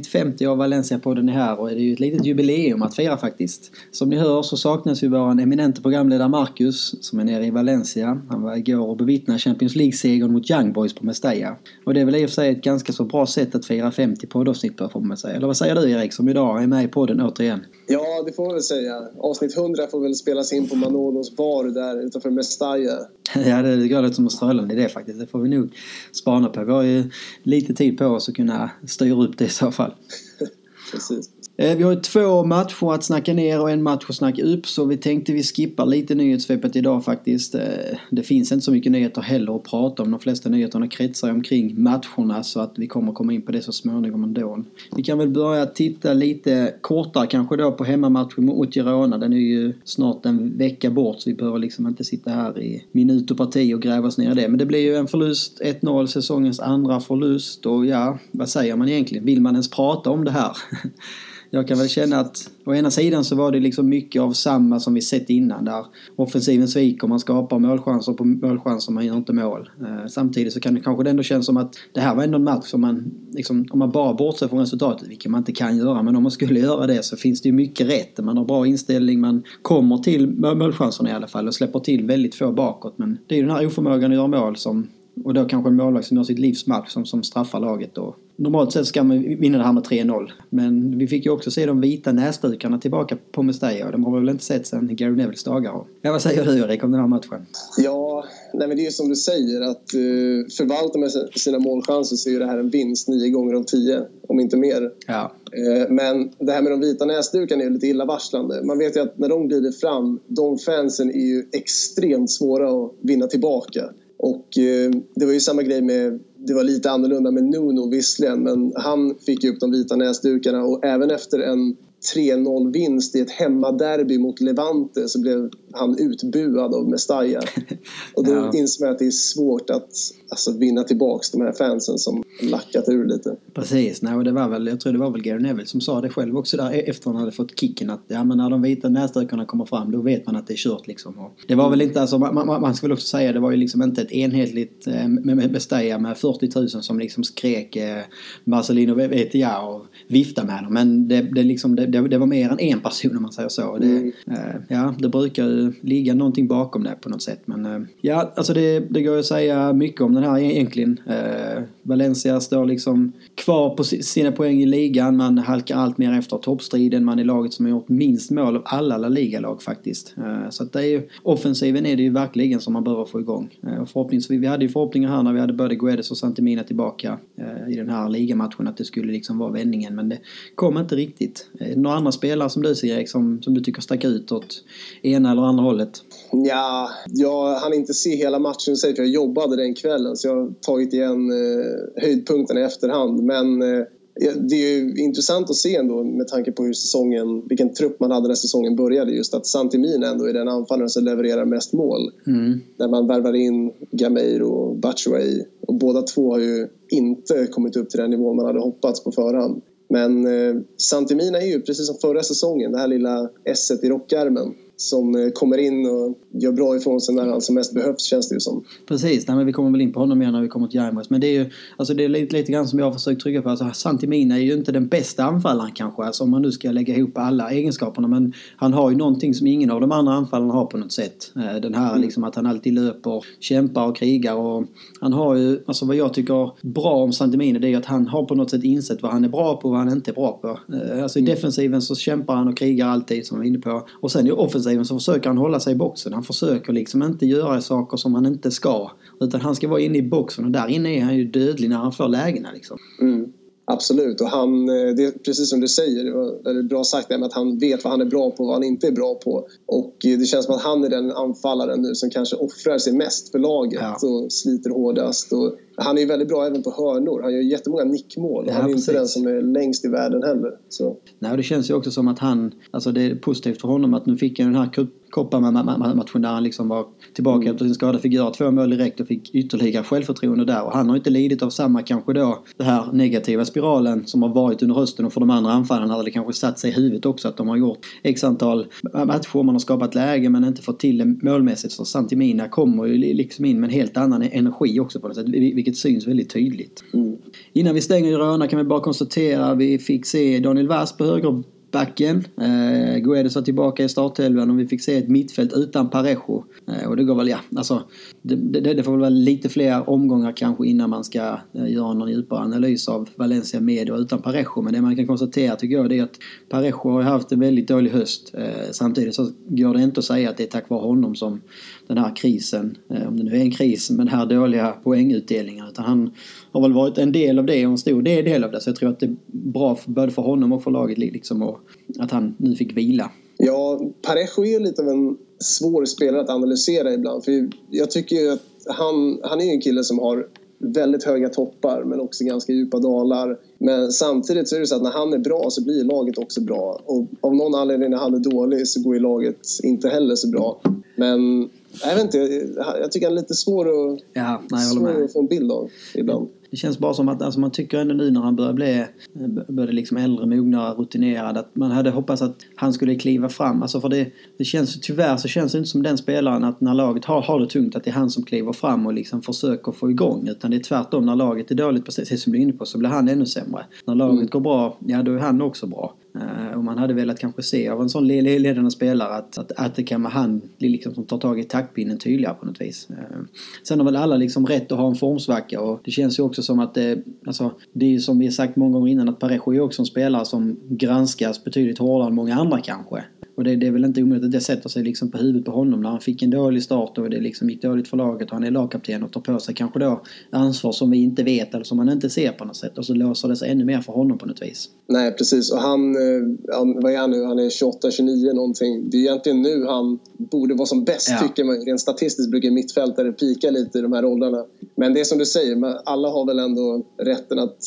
Avsnitt 50 av Valencia-podden är här och det är ju ett litet jubileum att fira faktiskt. Som ni hör så saknas ju vår eminente programledare Marcus som är nere i Valencia. Han var igår och bevittnade Champions League-segern mot Young Boys på Mestalla. Och det är väl i och för sig ett ganska så bra sätt att fira 50 poddavsnitt på får man säga. Eller vad säger du Erik som idag är med i podden återigen? Ja, det får man väl säga. Avsnitt 100 får väl spelas in på Manolos bar där utanför Mestalla. ja, det går lite som att ströla i det faktiskt. Det får vi nog spana på. Vi har ju lite tid på oss att kunna styra upp det i så fall. Precis. Eh, vi har två matcher att snacka ner och en match att snacka upp så vi tänkte vi skippar lite nyhetssvepet idag faktiskt. Eh, det finns inte så mycket nyheter heller att prata om. De flesta nyheterna kretsar omkring matcherna så att vi kommer komma in på det så småningom ändå. Vi kan väl börja titta lite kortare kanske då på hemmamatchen mot Girona. Den är ju snart en vecka bort så vi behöver liksom inte sitta här i minut och parti och gräva oss ner i det. Men det blir ju en förlust, 1-0, säsongens andra förlust och ja, vad säger man egentligen? Vill man ens prata om det här? jag kan väl känna att å ena sidan så var det liksom mycket av samma som vi sett innan där offensiven sviker, man skapar målchanser på målchanser, man gör inte mål. Eh, samtidigt så kan det kanske ändå kännas som att det här var ändå en match som man, liksom, om man bara bortser från resultatet, vilket man inte kan göra, men om man skulle göra det så finns det ju mycket rätt. Man har bra inställning, man kommer till målchanserna i alla fall och släpper till väldigt få bakåt. Men det är ju den här oförmågan att göra mål som och då kanske en målvakt som gör sitt livs match som, som straffar laget då normalt sett ska man vinna det här med 3-0. Men vi fick ju också se de vita näsdukarna tillbaka på Mestalla de har vi väl inte sett sedan Gary Nevilles dagar. Ja, vad säger du Erik om den här matchen? Ja, nej men det är ju som du säger att uh, förvalta med sina målchanser så är det här en vinst nio gånger av tio, om inte mer. Ja. Uh, men det här med de vita näsdukarna är ju lite illavarslande. Man vet ju att när de glider fram, de fansen är ju extremt svåra att vinna tillbaka. Och eh, det var ju samma grej med, det var lite annorlunda med Nuno visserligen, men han fick ju upp de vita näsdukarna och även efter en 3-0 vinst i ett hemmaderby mot Levante så blev han utbuad av Mestalla. Och då ja. insåg man att det är svårt att alltså, vinna tillbaks de här fansen som lackat ur lite. Precis, nej, och det var väl, jag tror det var väl Gary Neville som sa det själv också där e- efter han hade fått kicken att ja men när de vita näsdukarna kommer fram då vet man att det är kört liksom. Och det var väl inte, alltså man, man, man ska väl också säga det var ju liksom inte ett enhetligt eh, med Mestalla med 40 000 som liksom skrek eh, Marcelino Vetia och viftade med dem. Men det, det, liksom, det, det, var mer än en person om man säger så. Det, mm. eh, ja, det brukar ligga någonting bakom det på något sätt. Men eh, ja, alltså det, det går att säga mycket om den här egentligen. Eh, Valencia står liksom kvar på sina poäng i ligan. Man halkar allt mer efter toppstriden. Man är laget som har gjort minst mål av alla La Liga-lag faktiskt. Eh, så att det är ju, offensiven är det ju verkligen som man behöver få igång. Eh, Förhoppningsvis, vi hade ju förhoppningar här när vi hade både Guedes och Santimina tillbaka eh, i den här ligamatchen att det skulle liksom vara vändningen. Men det kom inte riktigt. Några andra spelare som du ser Erik som, som du tycker stack ut åt ena eller andra hållet? Ja, jag hann inte se hela matchen för jag jobbade den kvällen så jag har tagit igen eh, höjdpunkterna i efterhand. Men eh, det är ju intressant att se ändå med tanke på hur säsongen, vilken trupp man hade när säsongen började. Just att Santimin ändå är den anfallaren som levererar mest mål. Mm. När man värvar in Gameiro och Batshuayi. Och båda två har ju inte kommit upp till den nivå man hade hoppats på förhand. Men eh, Santimina är ju precis som förra säsongen, det här lilla s i rockärmen som eh, kommer in och gör bra ifrån sig när han som mest behövs känns det ju som. Precis, nej, men vi kommer väl in på honom mer när vi kommer till Jarmos. Men det är ju alltså det är lite, lite grann som jag har försökt trycka på. Alltså, Santimina är ju inte den bästa anfallaren kanske, alltså, om man nu ska lägga ihop alla egenskaperna. Men han har ju någonting som ingen av de andra anfallarna har på något sätt. Eh, den här mm. liksom att han alltid löper, kämpar och krigar. Och han har ju, alltså vad jag tycker bra om Santimina det är att han har på något sätt insett vad han är bra på och vad han inte är bra på. Eh, alltså i mm. defensiven så kämpar han och krigar alltid som vi var inne på. Och sen i offensiven offensiven så försöker han hålla sig i boxen. Han försöker liksom inte göra saker som han inte ska. Utan han ska vara inne i boxen och där inne är han ju dödlig när han får lägena liksom. Mm. Absolut, och han, eh, det är precis som du säger, det var bra sagt att han vet vad han är bra på och vad han inte är bra på. Och eh, det känns som att han är den anfallaren nu som kanske offrar sig mest för laget ja. och sliter hårdast. Och han är ju väldigt bra även på hörnor. Han gör jättemånga nickmål ja, han är precis. inte den som är längst i världen heller. Så. Nej, och det känns ju också som att han, alltså det är positivt för honom att nu fick han den här Copa-matchen där han liksom var tillbaka mm. efter sin skada. Fick göra två mål direkt och fick ytterligare självförtroende där. Och han har inte lidit av samma kanske då, den här negativa spiralen som har varit under hösten och för de andra anfallarna hade det kanske satt sig i huvudet också att de har gjort x antal matcher, man har skapat läge men inte fått till det målmässigt. Så Santimina kommer ju liksom in med en helt annan energi också på något sätt, vilket syns väldigt tydligt. Mm. Innan vi stänger Röna kan vi bara konstatera, vi fick se Daniel Wass på höger backen. Eh, Guedes var tillbaka i startelvan och vi fick se ett mittfält utan Parejo. Eh, och det går väl, ja, alltså det, det, det, får väl vara lite fler omgångar kanske innan man ska eh, göra någon djupare analys av Valencia med och utan Parejo. Men det man kan konstatera tycker jag det är att Parejo har haft en väldigt dålig höst. Eh, samtidigt så går det inte att säga att det är tack vare honom som den här krisen, eh, om det nu är en kris, med den här dåliga poängutdelningen. Utan han har väl varit en del av det och en stor del av det. Så jag tror att det är bra både för honom och för laget liksom och att han nu fick vila. Ja, Parejo är ju lite av en svår spelare att analysera ibland. För jag tycker ju att han, han är en kille som har väldigt höga toppar men också ganska djupa dalar. Men samtidigt så är det så att när han är bra så blir laget också bra. Och av någon anledning när han är dålig så går ju laget inte heller så bra. Men jag vet inte, jag tycker han är lite svår att, ja, nej, svår att få en bild av ibland. Det känns bara som att alltså man tycker ändå nu när han börjar bli börjar liksom äldre, mognare, rutinerad att man hade hoppats att han skulle kliva fram. Alltså för det, det känns tyvärr så känns det inte som den spelaren att när laget har, har det tungt att det är han som kliver fram och liksom försöker få igång. Utan det är tvärtom. När laget är dåligt, precis som du är inne på, så blir han ännu sämre. När laget mm. går bra, ja då är han också bra. Eh, och man hade velat kanske se av en sån ledande spelare att, att, att det kan vara han liksom, som tar tag i taktpinnen tydligare på något vis. Eh, sen har väl alla liksom rätt att ha en formsvacka och det känns ju också som att det, alltså, det är ju som vi sagt många gånger innan att Parejo är också en spelare som granskas betydligt hårdare än många andra kanske. Och det, det, är väl inte omöjligt att det sätter sig liksom på huvudet på honom när han fick en dålig start och det liksom gick dåligt för laget och han är lagkapten och tar på sig kanske då ansvar som vi inte vet eller som man inte ser på något sätt och så låser det sig ännu mer för honom på något vis. Nej precis och han, eh, vad är han nu, han är 28-29 någonting. Det är egentligen nu han borde vara som bäst ja. tycker man. Rent statistiskt brukar mittfältare pika lite i de här åldrarna. Men det är som du säger, alla har väl ändå rätten att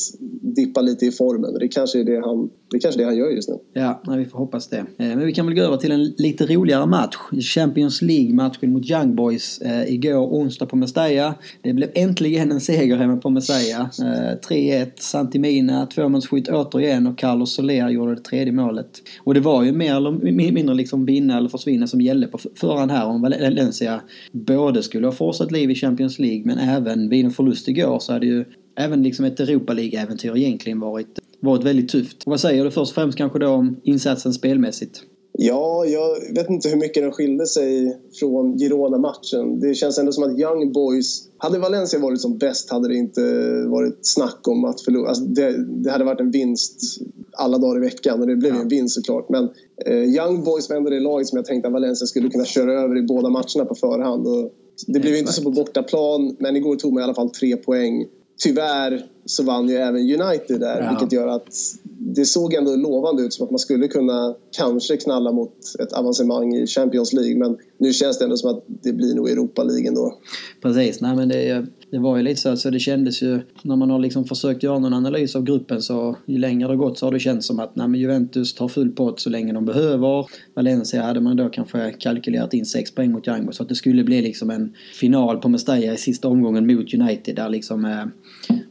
dippa lite i formen. Det kanske är det han, det kanske det han gör just nu. Ja, vi får hoppas det. Eh, men vi kan väl gå över till en lite roligare match. Champions League-matchen mot Young Boys eh, igår onsdag på Mestalla. Det blev äntligen en seger hemma på Mestalla. Eh, 3-1, Santimina, tvåmålsskytt återigen och Carlos Soler gjorde det tredje målet. Och det var ju mer eller mindre liksom vinna eller försvinna som gällde på förhand här om Valencia både skulle ha fortsatt liv i Champions League men även vid en förlust igår så hade ju även liksom ett Europa League-äventyr egentligen varit, varit väldigt tufft. Och vad säger du först och främst kanske då om insatsen spelmässigt? Ja, jag vet inte hur mycket den skilde sig från Girona-matchen. Det känns ändå som att Young Boys... Hade Valencia varit som bäst hade det inte varit snack om att förlora. Alltså det, det, hade varit en vinst alla dagar i veckan och det blev ja. en vinst såklart. Men eh, Young Boys var ändå det laget som jag tänkte att Valencia skulle kunna köra över i båda matcherna på förhand. Och det blev inte så på bortaplan, men igår tog man i alla fall tre poäng. Tyvärr så vann ju även United där, ja. vilket gör att det såg ändå lovande ut som att man skulle kunna kanske knalla mot ett avancemang i Champions League. Men nu känns det ändå som att det blir nog Europa League ändå. Precis, nej men det, det var ju lite så, så det kändes ju när man har liksom försökt göra någon analys av gruppen så ju längre det gått så har det känts som att nej, men Juventus tar full pott så länge de behöver. Valencia hade man då kanske kalkylerat in 6 poäng mot Django så att det skulle bli liksom en final på Mestalla i sista omgången mot United där liksom eh,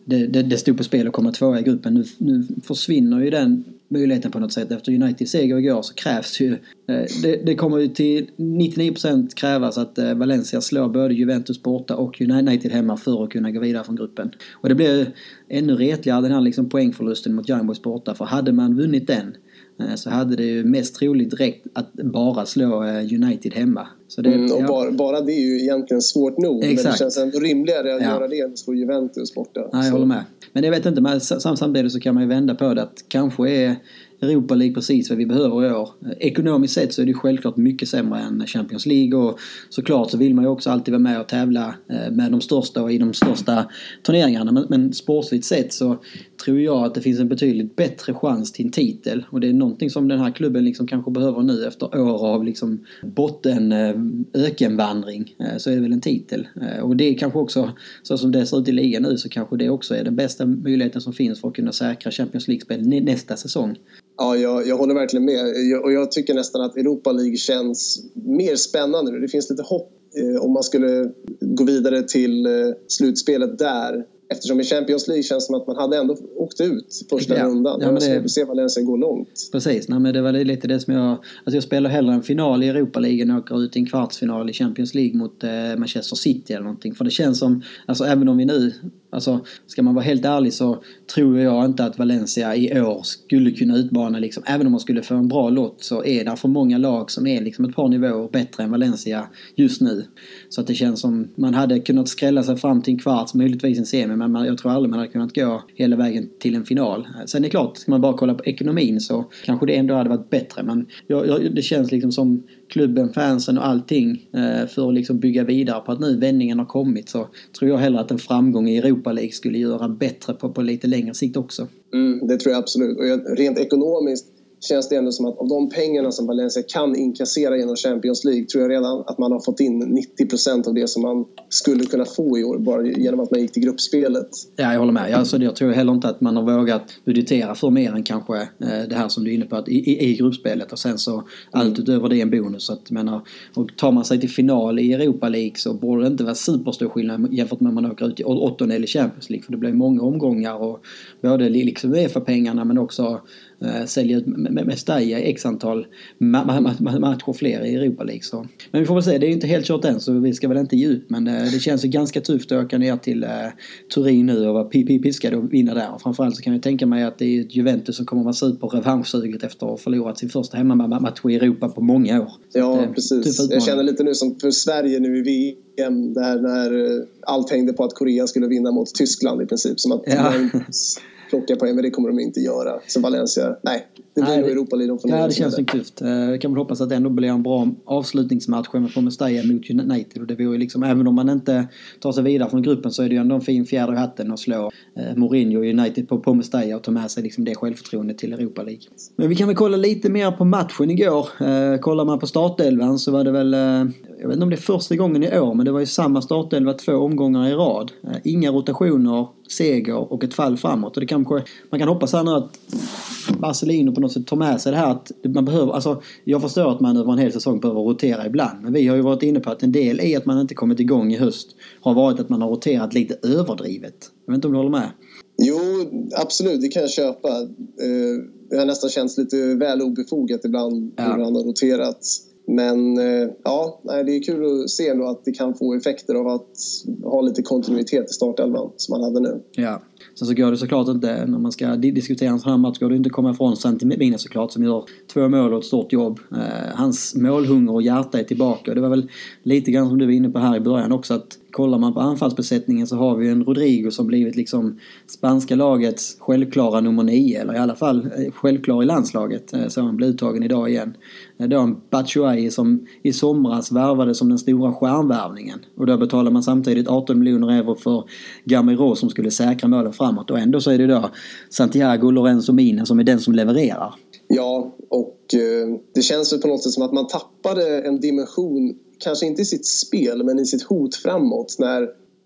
det, det, det stod på spel att komma tvåa i gruppen. Nu, nu försvinner ju den möjligheten på något sätt. Efter Uniteds seger igår så krävs ju... Eh, det, det kommer ju till 99% krävas att eh, Valencia slår både Juventus borta och United hemma för att kunna gå vidare från gruppen. Och det blir ännu retligare den här liksom poängförlusten mot Young Boys borta. För hade man vunnit den eh, så hade det ju mest troligt räckt att bara slå United hemma. Så det, mm, och ja. bara, bara, det är ju egentligen svårt nog. Exakt. Men det känns ändå rimligare att ja. göra det än att slå Juventus borta. Nej, jag håller med. Men jag vet inte, men samtidigt så kan man ju vända på det att kanske är Europa League precis vad vi behöver i år. Ekonomiskt sett så är det självklart mycket sämre än Champions League och såklart så vill man ju också alltid vara med och tävla eh, med de största och i de största turneringarna. Men, men sportsligt sett så tror jag att det finns en betydligt bättre chans till en titel. Och det är någonting som den här klubben liksom kanske behöver nu efter år av liksom botten-ökenvandring. Eh, eh, så är det väl en titel. Eh, och det är kanske också, så som det ser ut i ligan nu, så kanske det också är den bästa möjligheten som finns för att kunna säkra Champions League-spel nästa säsong. Ja, jag, jag håller verkligen med. Jag, och jag tycker nästan att Europa League känns mer spännande nu. Det finns lite hopp eh, om man skulle gå vidare till eh, slutspelet där Eftersom i Champions League känns det som att man hade ändå åkt ut första ja. rundan. Ja, men det... Jag se Valencia gå långt. Precis, Nej, men det var lite det som jag... Alltså jag spelar hellre en final i Europa League än åker ut i en kvartsfinal i Champions League mot eh, Manchester City eller någonting. För det känns som, alltså även om vi nu Alltså, ska man vara helt ärlig så tror jag inte att Valencia i år skulle kunna utmana liksom, även om man skulle få en bra lott så är det för många lag som är liksom ett par nivåer bättre än Valencia just nu. Så att det känns som man hade kunnat skrälla sig fram till en kvarts, möjligtvis en semi, men man, jag tror aldrig man hade kunnat gå hela vägen till en final. Sen är det klart, ska man bara kolla på ekonomin så kanske det ändå hade varit bättre, men jag, jag, det känns liksom som klubben, fansen och allting eh, för att liksom bygga vidare på att nu vändningen har kommit så tror jag hellre att en framgång i Europa League skulle göra bättre på, på lite längre sikt också. Mm, det tror jag absolut. Och rent ekonomiskt känns det ändå som att av de pengarna som Valencia kan inkassera genom Champions League tror jag redan att man har fått in 90% av det som man skulle kunna få i år bara genom att man gick till gruppspelet. Ja, jag håller med. Alltså, jag tror heller inte att man har vågat budgetera för mer än kanske eh, det här som du är inne på att i, i, i gruppspelet och sen så allt utöver det är en bonus. Att, menar, och tar man sig till final i Europa League så borde det inte vara superstor skillnad jämfört med om man åker ut i åttondel i Champions League för det blir många omgångar och både liksom Uefa-pengarna men också sälja ut Mestalla i x antal ma ma ma matcher fler i Europa League. Så. Men vi får väl se, det är inte helt kört än så vi ska väl inte ge ut men eh, det känns ju ganska tufft att åka ner till eh, Turin nu och vara piskade och vinna där. Och framförallt så kan jag tänka mig att det är ett Juventus som kommer att vara super revanschsuget efter att ha förlorat sin första hemmamatch i Europa på många år. Ja, precis. Jag känner lite nu som för Sverige nu i VM där när eh, allt hängde på att Korea skulle vinna mot Tyskland i princip. Som att ja plocka poäng, men det kommer de inte göra. Så Valencia, nej. Det blir nog Europa League de Ja, det känns nog tufft. Eh, kan väl hoppas att det ändå blir en bra avslutningsmatch på Mestalla mot United. Och det vore liksom, även om man inte tar sig vidare från gruppen så är det ju ändå en fin fjäder i hatten att slå eh, Mourinho och United på, på Mestalla och ta med sig liksom det självförtroendet till Europa League. Men vi kan väl kolla lite mer på matchen igår. Eh, kollar man på startelvan så var det väl, jag vet inte om det är första gången i år, men det var ju samma startelva två omgångar i rad. Eh, inga rotationer, seger och ett fall framåt. Och det kanske, man kan hoppas här nu att Marcelino på något sätt tar med sig det här att man behöver, alltså jag förstår att man över en hel säsong behöver rotera ibland. Men vi har ju varit inne på att en del i att man inte kommit igång i höst har varit att man har roterat lite överdrivet. Jag vet inte om du håller med? Jo, absolut, det kan jag köpa. Eh, det har nästan känts lite väl obefogat ibland ja. hur han har roterat. Men eh, ja, det är kul att se ändå att det kan få effekter av att ha lite kontinuitet i startelvan som man hade nu. Ja. Sen så går det såklart inte, när man ska diskutera en sån här match, går det inte att komma ifrån Santimina såklart som gör två mål och ett stort jobb. Eh, hans målhunger och hjärta är tillbaka. och Det var väl lite grann som du var inne på här i början också att kollar man på anfallsbesättningen så har vi en Rodrigo som blivit liksom spanska lagets självklara nummer nio, eller i alla fall eh, självklar i landslaget. Eh, så han blir uttagen idag igen. Eh, då en Batshuayi som i somras värvade som den stora stjärnvärvningen. Och då betalar man samtidigt 18 miljoner euro för Gamiro som skulle säkra målen framåt. Och ändå så är det då Santiago Lorenzo Mina som är den som levererar. Ja, och eh, det känns väl på något sätt som att man tappade en dimension kanske inte i sitt spel, men i sitt hot framåt när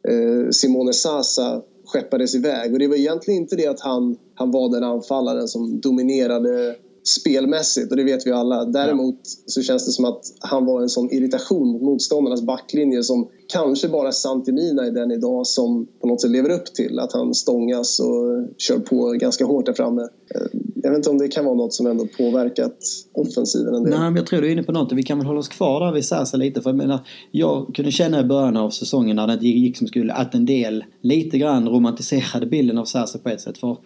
eh, Simone Sasa skeppades iväg. Och det var egentligen inte det att han, han var den anfallaren som dominerade spelmässigt och det vet vi alla. Däremot så känns det som att han var en sån irritation mot motståndarnas backlinje som kanske bara Santimina är den idag som på något sätt lever upp till. Att han stångas och kör på ganska hårt där framme. Eh, jag vet inte om det kan vara något som ändå påverkat offensiven en del. Nej, men jag tror du är inne på något. Vi kan väl hålla oss kvar där vid Sasa lite. För jag menar, jag kunde känna i början av säsongen när det inte gick som skulle att en del lite grann romantiserade bilden av Sasa på ett sätt. För,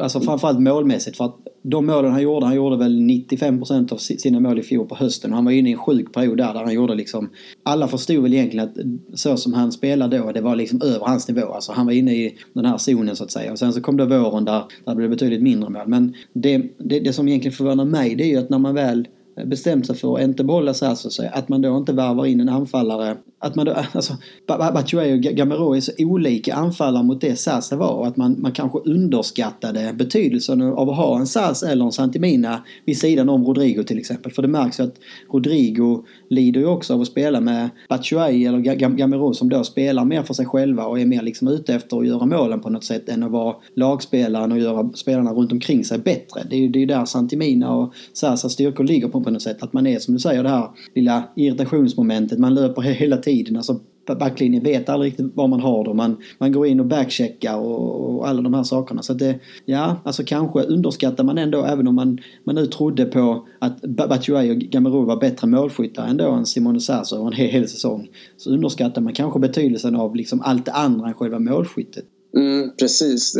alltså framförallt målmässigt. För att de målen han gjorde, han gjorde väl 95% av sina mål i fjol på hösten. Han var inne i en sjuk period där, där han gjorde liksom... Alla förstod väl egentligen att så som han spelade då, det var liksom över hans nivå. Alltså han var inne i den här zonen så att säga. Och sen så kom det våren där, där det blev betydligt mindre mål. Men det, det, det som egentligen förvånar mig det är ju att när man väl bestämt sig för att inte behålla Sasa, att man då inte värvar in en anfallare. Att man då, alltså, Batshuayi och Gamero är så olika anfallare mot det Sasa var och att man, man kanske underskattade betydelsen av att ha en Sas eller en Santimina vid sidan om Rodrigo till exempel. För det märks ju att Rodrigo lider ju också av att spela med Batshuayi eller Gamero som då spelar mer för sig själva och är mer liksom ute efter att göra målen på något sätt än att vara lagspelaren och göra spelarna runt omkring sig bättre. Det är ju det är där Santimina och Sasas styrkor ligger på på något sätt. Att man är som du säger det här lilla irritationsmomentet. Man löper hela tiden. Alltså backlinjen vet aldrig riktigt var man har dem. Man, man går in och backcheckar och, och alla de här sakerna. Så att det, ja, alltså kanske underskattar man ändå även om man, man nu trodde på att Batshuayi och Gamero var bättre målskyttar ändå än Simone Sasso över en hel, hel säsong. Så underskattar man kanske betydelsen av liksom allt det andra än själva målskyttet. Mm, precis,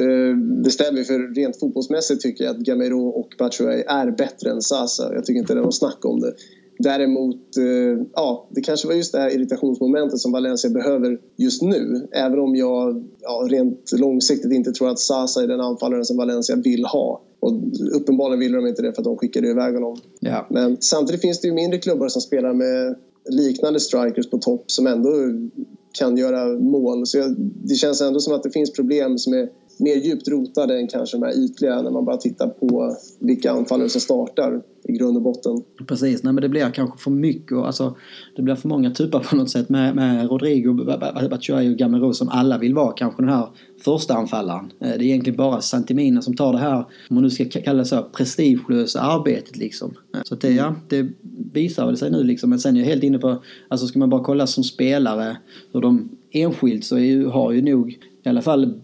det stämmer. För rent fotbollsmässigt tycker jag att Gamero och Batshuayi är bättre än Sasa. Jag tycker inte det är något snack om det. Däremot, eh, ja, det kanske var just det här irritationsmomentet som Valencia behöver just nu. Även om jag ja, rent långsiktigt inte tror att Sasa är den anfallaren som Valencia vill ha. Och uppenbarligen vill de inte det för att de skickade iväg honom. Ja. Men samtidigt finns det ju mindre klubbar som spelar med liknande strikers på topp som ändå kan göra mål. Så jag, det känns ändå som att det finns problem som är mer djupt rotade än kanske de här ytliga när man bara tittar på vilka anfallare som startar i grund och botten. Precis, nej men det blir kanske för mycket alltså, det blir för många typer på något sätt med, med Rodrigo, Batshuayi och Gamero som alla vill vara kanske den här första anfallaren. Eh, det är egentligen bara Santimina som tar det här, om man nu ska kalla det så, prestigelösa arbetet liksom. Eh, så så det, ja, det visar väl sig nu liksom. Men sen är jag helt inne på, alltså ska man bara kolla som spelare hur de enskilt så är, har ju nog i alla fall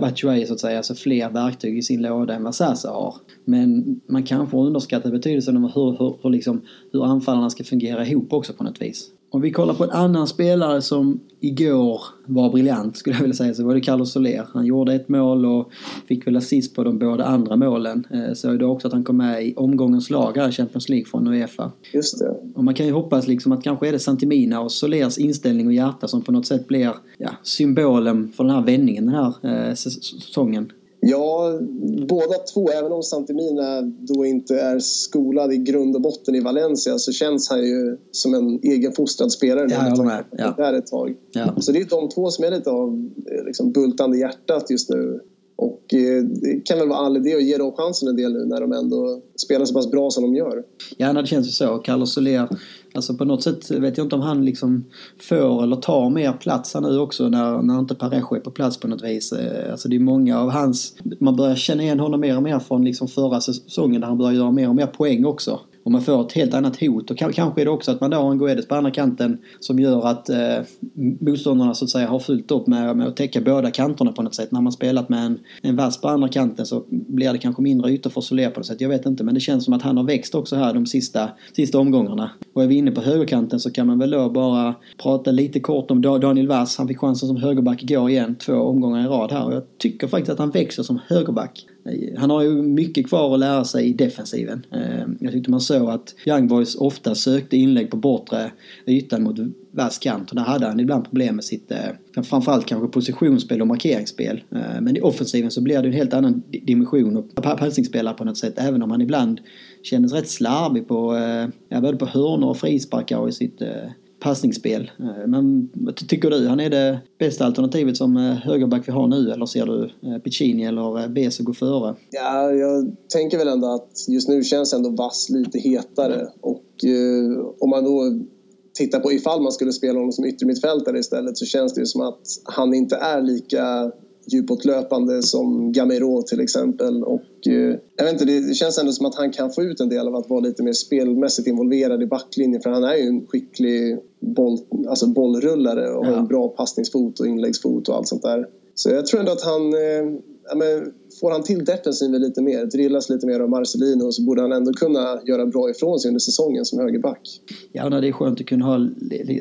Batshuayi så att säga, alltså fler verktyg i sin låda än vad Sasa har. Men man kanske underskattar betydelsen av hur, hur, hur, liksom, hur anfallarna ska fungera ihop också på något vis. Om vi kollar på en annan spelare som igår var briljant skulle jag vilja säga så var det Carlos Soler. Han gjorde ett mål och fick väl assist på de båda andra målen. Eh, så är det också att han kom med i omgångens lag här i Champions League från Uefa. Just det. Och man kan ju hoppas liksom att kanske är det Santimina och Solers inställning och hjärta som på något sätt blir ja, symbolen för den här vändningen den här eh, säsongen. Ja, båda två. Även om Santimina då inte är skolad i grund och botten i Valencia så känns han ju som en egenfostrad spelare. Ja, jag med. Ja. Där ett tag. Ja. Så det är de två som är lite av liksom, bultande hjärtat just nu. Och eh, det kan väl vara all idé att ge dem chansen en del nu när de ändå spelar så pass bra som de gör. Ja, det känns ju så. Carlos Soler, alltså på något sätt vet jag inte om han liksom får eller tar mer plats här nu också när, när inte Parejo är på plats på något vis. Eh, alltså det är många av hans, man börjar känna igen honom mer och mer från liksom förra säsongen där han börjar göra mer och mer poäng också och man får ett helt annat hot. Och kanske är det också att man då har en Guedes på andra kanten som gör att eh, motståndarna så att säga har fullt upp med, med att täcka båda kanterna på något sätt. När man spelat med en, en vass på andra kanten så blir det kanske mindre ytor för Soler på något sätt. Jag vet inte men det känns som att han har växt också här de sista, sista omgångarna. Och är vi inne på högerkanten så kan man väl då bara prata lite kort om Daniel Vass. Han fick chansen som högerback igår igen, två omgångar i rad här. Och jag tycker faktiskt att han växer som högerback. Han har ju mycket kvar att lära sig i defensiven. Ehm, jag tyckte man såg att Young Boys ofta sökte inlägg på bortre ytan mot vass kant och där hade han ibland problem med sitt eh, framförallt kanske positionsspel och markeringsspel. Ehm, men i offensiven så blir det en helt annan dimension och passningsspelare på något sätt även om han ibland kändes rätt slarvig på, eh, ja, både på hörnor och frisparkar och i sitt eh, passningsspel. Eh, men vad tycker du? Han är det bästa alternativet som högerback vi har nu eller ser du Piccini eller Bese gå före? Ja, jag tänker väl ändå att just nu känns ändå Vass lite hetare och eh, om man då tittar på ifall man skulle spela honom som yttermittfältare istället så känns det ju som att han inte är lika djupåtlöpande som Gamero till exempel. Och, eh, jag vet inte, det känns ändå som att han kan få ut en del av att vara lite mer spelmässigt involverad i backlinjen för han är ju en skicklig boll, alltså bollrullare och ja. har en bra passningsfot och inläggsfot och allt sånt där. Så jag tror ändå att han eh, ja, men får han till defensiven lite mer, drillas lite mer av Marcelino så borde han ändå kunna göra bra ifrån sig under säsongen som högerback. Ja, det är skönt att kunna ha...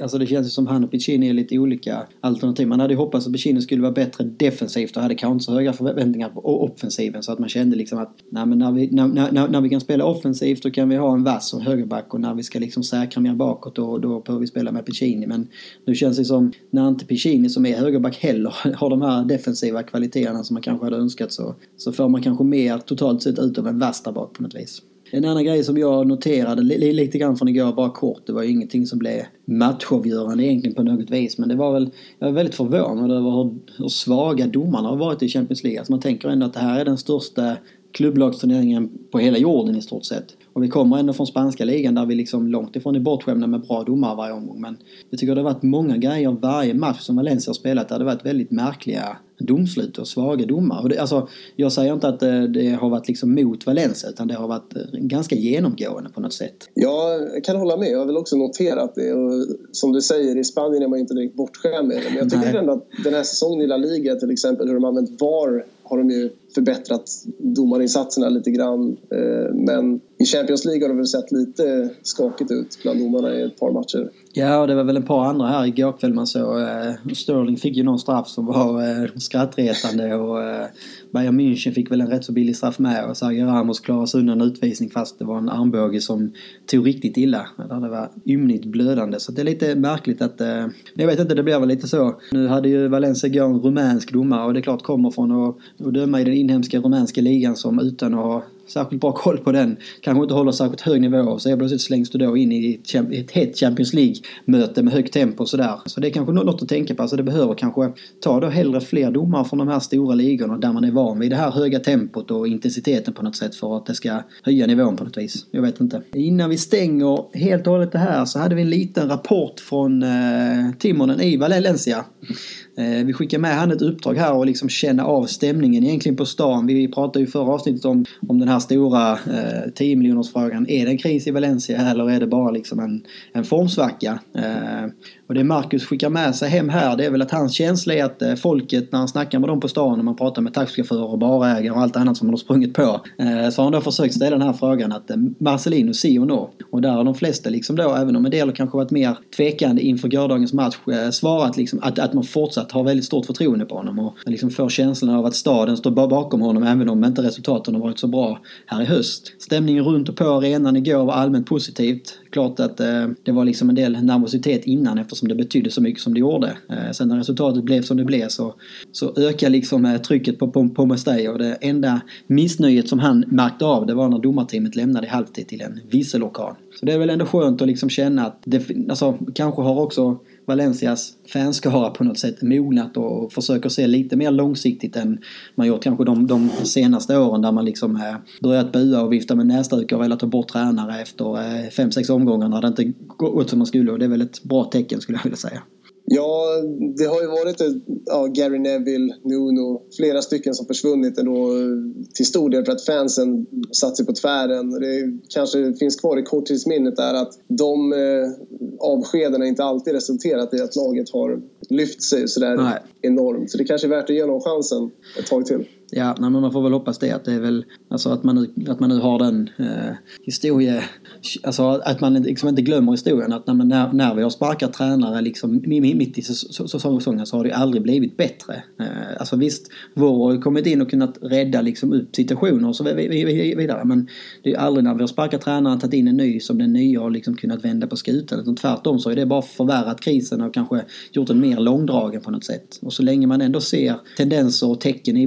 Alltså det känns ju som han och Piccini är lite olika alternativ. Man hade ju hoppats att Piccini skulle vara bättre defensivt och hade kanske inte så höga förväntningar på offensiven så att man kände liksom att nej, men när, vi, när, när, när vi kan spela offensivt då kan vi ha en vass som högerback och när vi ska liksom säkra mer bakåt då, då behöver vi spela med Piccini. Men nu känns det som när inte Piccini som är högerback heller har de här defensiva kvaliteterna som man kanske hade önskat så, så får man kanske mer totalt sett ut av en vass där bak på något vis. En annan grej som jag noterade lite grann från igår, bara kort, det var ju ingenting som blev matchavgörande egentligen på något vis. Men det var väl, jag är väldigt förvånad över hur, hur svaga domarna har varit i Champions League. Alltså man tänker ändå att det här är den största klubblagsturneringen på hela jorden i stort sett. Och vi kommer ändå från spanska ligan där vi liksom långt ifrån är bortskämda med bra domare varje omgång. Men jag tycker det har varit många grejer varje match som Valencia har spelat där det varit väldigt märkliga domslut och svaga domar. Och det, alltså, jag säger inte att det, det, har varit liksom mot Valencia utan det har varit eh, ganska genomgående på något sätt. Jag kan hålla med. Jag har väl också noterat det. Och som du säger, i Spanien är man inte direkt bortskämd med det. Men jag tycker Nej. ändå att den här säsongen i La Liga till exempel, hur de använt VAR har de ju förbättrat domarinsatserna lite grann. Eh, men i Champions League har det väl sett lite skakigt ut bland domarna i ett par matcher. Ja, och det var väl ett par andra här igår kväll man såg. Eh, Sterling fick ju någon straff som var eh, skrattretande och Bayern München fick väl en rätt så billig straff med och Sergio Ramos klarade sig undan utvisning fast det var en armbåge som tog riktigt illa. Där det var ymnigt blödande. Så det är lite märkligt att... Eh, jag vet inte, det blev väl lite så. Nu hade ju Valencia igår en rumänsk domare och det är klart kommer från att, att döma i den inhemska rumänska ligan som utan att ha särskilt bra koll på den. Kanske inte håller särskilt hög nivå. Så plötsligt slängs du då in i ett hett Champions League-möte med högt tempo och sådär. Så det är kanske något att tänka på. Alltså, det behöver kanske ta då hellre fler domare från de här stora ligorna där man är van vid det här höga tempot och intensiteten på något sätt för att det ska höja nivån på något vis. Jag vet inte. Innan vi stänger helt och hållet det här så hade vi en liten rapport från eh, Timonen i Valencia. Eh, vi skickar med han ett uppdrag här och liksom känna av stämningen egentligen på stan. Vi pratade ju förra avsnittet om, om den här stora eh, 10 miljoners frågan. Är det en kris i Valencia eller är det bara liksom en, en formsvacka? Eh, och det Marcus skickar med sig hem här det är väl att hans känsla är att eh, folket när han snackar med dem på stan och man pratar med taxichaufförer och barägare och allt annat som man har sprungit på. Eh, så har han då försökt ställa den här frågan att eh, Marcelino si och no. Och där har de flesta liksom då, även om en del kanske varit mer tvekande inför gårdagens match, eh, svarat liksom att, att man fortsatt har väldigt stort förtroende på honom och liksom får känslan av att staden står bakom honom även om inte resultaten har varit så bra här i höst. Stämningen runt och på arenan igår var allmänt positivt. Klart att eh, det var liksom en del nervositet innan eftersom det betydde så mycket som det gjorde. Eh, sen när resultatet blev som det blev så, så ökade liksom eh, trycket på, på, på Mustay och det enda missnöjet som han märkte av det var när domarteamet lämnade i halvtid till en visselorkan. Så det är väl ändå skönt att liksom känna att det alltså, kanske har också Valencias fanskara på något sätt mognat och försöker se lite mer långsiktigt än man gjort kanske de, de senaste åren där man liksom eh, börjat bua och vifta med näsdukar och velat ta bort tränare efter eh, fem, sex omgångar när det inte gått som man skulle och det är väl ett bra tecken skulle jag vilja säga. Ja, det har ju varit ja, Gary Neville, Nuno, flera stycken som försvunnit ändå till stor del för att fansen satt sig på tvären. Det kanske finns kvar i korttidsminnet där att de eh, avskedena inte alltid resulterat i att laget har lyft sig sådär Nej. enormt. Så det kanske är värt att ge dem chansen ett tag till. Ja, nej, men man får väl hoppas det. Att det är väl alltså att man nu, att man nu har den eh, historie... Alltså att man liksom inte glömmer historien. Att när, när vi har sparkat tränare liksom mitt i säsongen så har det aldrig blivit bättre. Eh, alltså visst, vår har kommit in och kunnat rädda liksom upp situationer och så vidare. Men det är aldrig när vi har sparkat tränaren tagit in en ny som den nya har liksom kunnat vända på skutan. Utan tvärtom så är det bara förvärrat krisen och kanske gjort den mer långdragen på något sätt. Och så länge man ändå ser tendenser och tecken i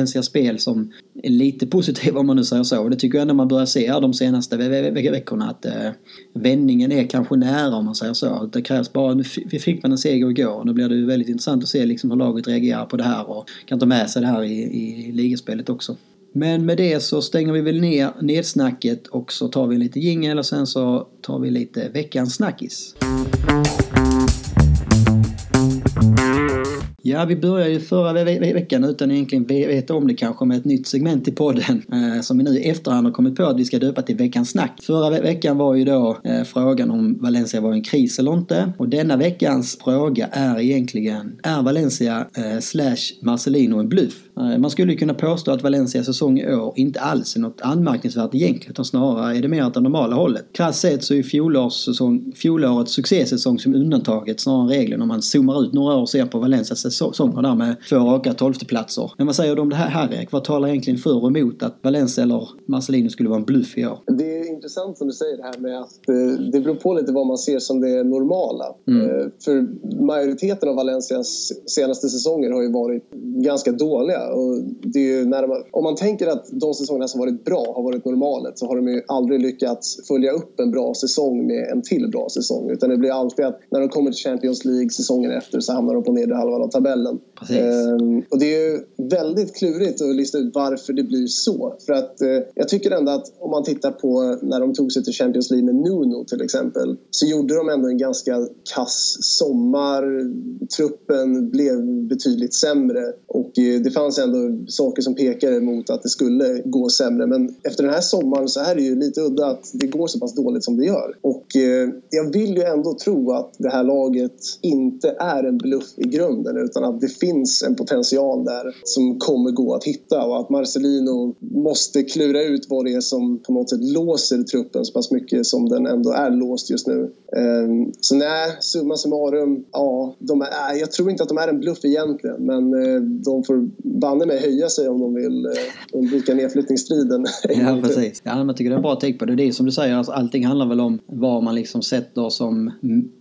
Valencia spel som är lite positiva om man nu säger så. Och det tycker jag ändå man börjar se här de senaste veckorna att eh, vändningen är kanske nära om man säger så. Det krävs bara, nu fick man en seger igår och nu blir det ju väldigt intressant att se liksom hur laget reagerar på det här och kan ta med sig det här i, i ligaspelet också. Men med det så stänger vi väl ner nedsnacket och så tar vi lite jingel och sen så tar vi lite veckans snackis. Ja, vi började ju förra ve ve veckan utan egentligen veta om det kanske med ett nytt segment i podden eh, som vi nu i efterhand har kommit på att vi ska döpa till veckans snack. Förra ve veckan var ju då eh, frågan om Valencia var en kris eller inte och denna veckans fråga är egentligen är Valencia eh, slash Marcelino en bluff? Eh, man skulle kunna påstå att Valencias säsong i år inte alls är något anmärkningsvärt egentligen utan snarare är det mer åt det normala hållet. Krasst sett så är fjolårets, säsong, fjolårets succésäsong som undantaget snarare än regeln om man zoomar ut några år och ser på Valencias säsonger där med två raka tolfteplatser. Men vad säger du om det här, här Erik? Vad talar egentligen för och emot att Valencia eller Marcelino skulle vara en bluff i år? Det är intressant som du säger det här med att eh, det beror på lite vad man ser som det normala. Mm. Eh, för majoriteten av Valencias senaste säsonger har ju varit ganska dåliga. Och det är när man, om man tänker att de säsongerna som varit bra har varit normalet så har de ju aldrig lyckats följa upp en bra säsong med en till bra säsong. Utan det blir alltid att när de kommer till Champions League säsongen efter så hamnar de på nedre halvan av tabellen. Ehm, och det är ju väldigt klurigt att lista ut varför det blir så. För att eh, jag tycker ändå att om man tittar på när de tog sig till Champions League med Nuno till exempel så gjorde de ändå en ganska kass sommar. Truppen blev betydligt sämre och eh, det fanns fanns ändå saker som pekade mot att det skulle gå sämre. Men efter den här sommaren så är det ju lite udda att det går så pass dåligt som det gör. Och eh, jag vill ju ändå tro att det här laget inte är en bluff i grunden utan att det finns en potential där som kommer gå att hitta och att Marcelino måste klura ut vad det är som på något sätt låser truppen så pass mycket som den ändå är låst just nu. Eh, så nej, summa summarum, ja, de är, jag tror inte att de är en bluff egentligen men eh, de får banne mig höja sig om de vill eh, undvika nedflyttningsstriden. Ja, precis. Ja, men jag tycker det är en bra take på det. Det är som du säger, alltså, allting handlar väl om vad man liksom sätter som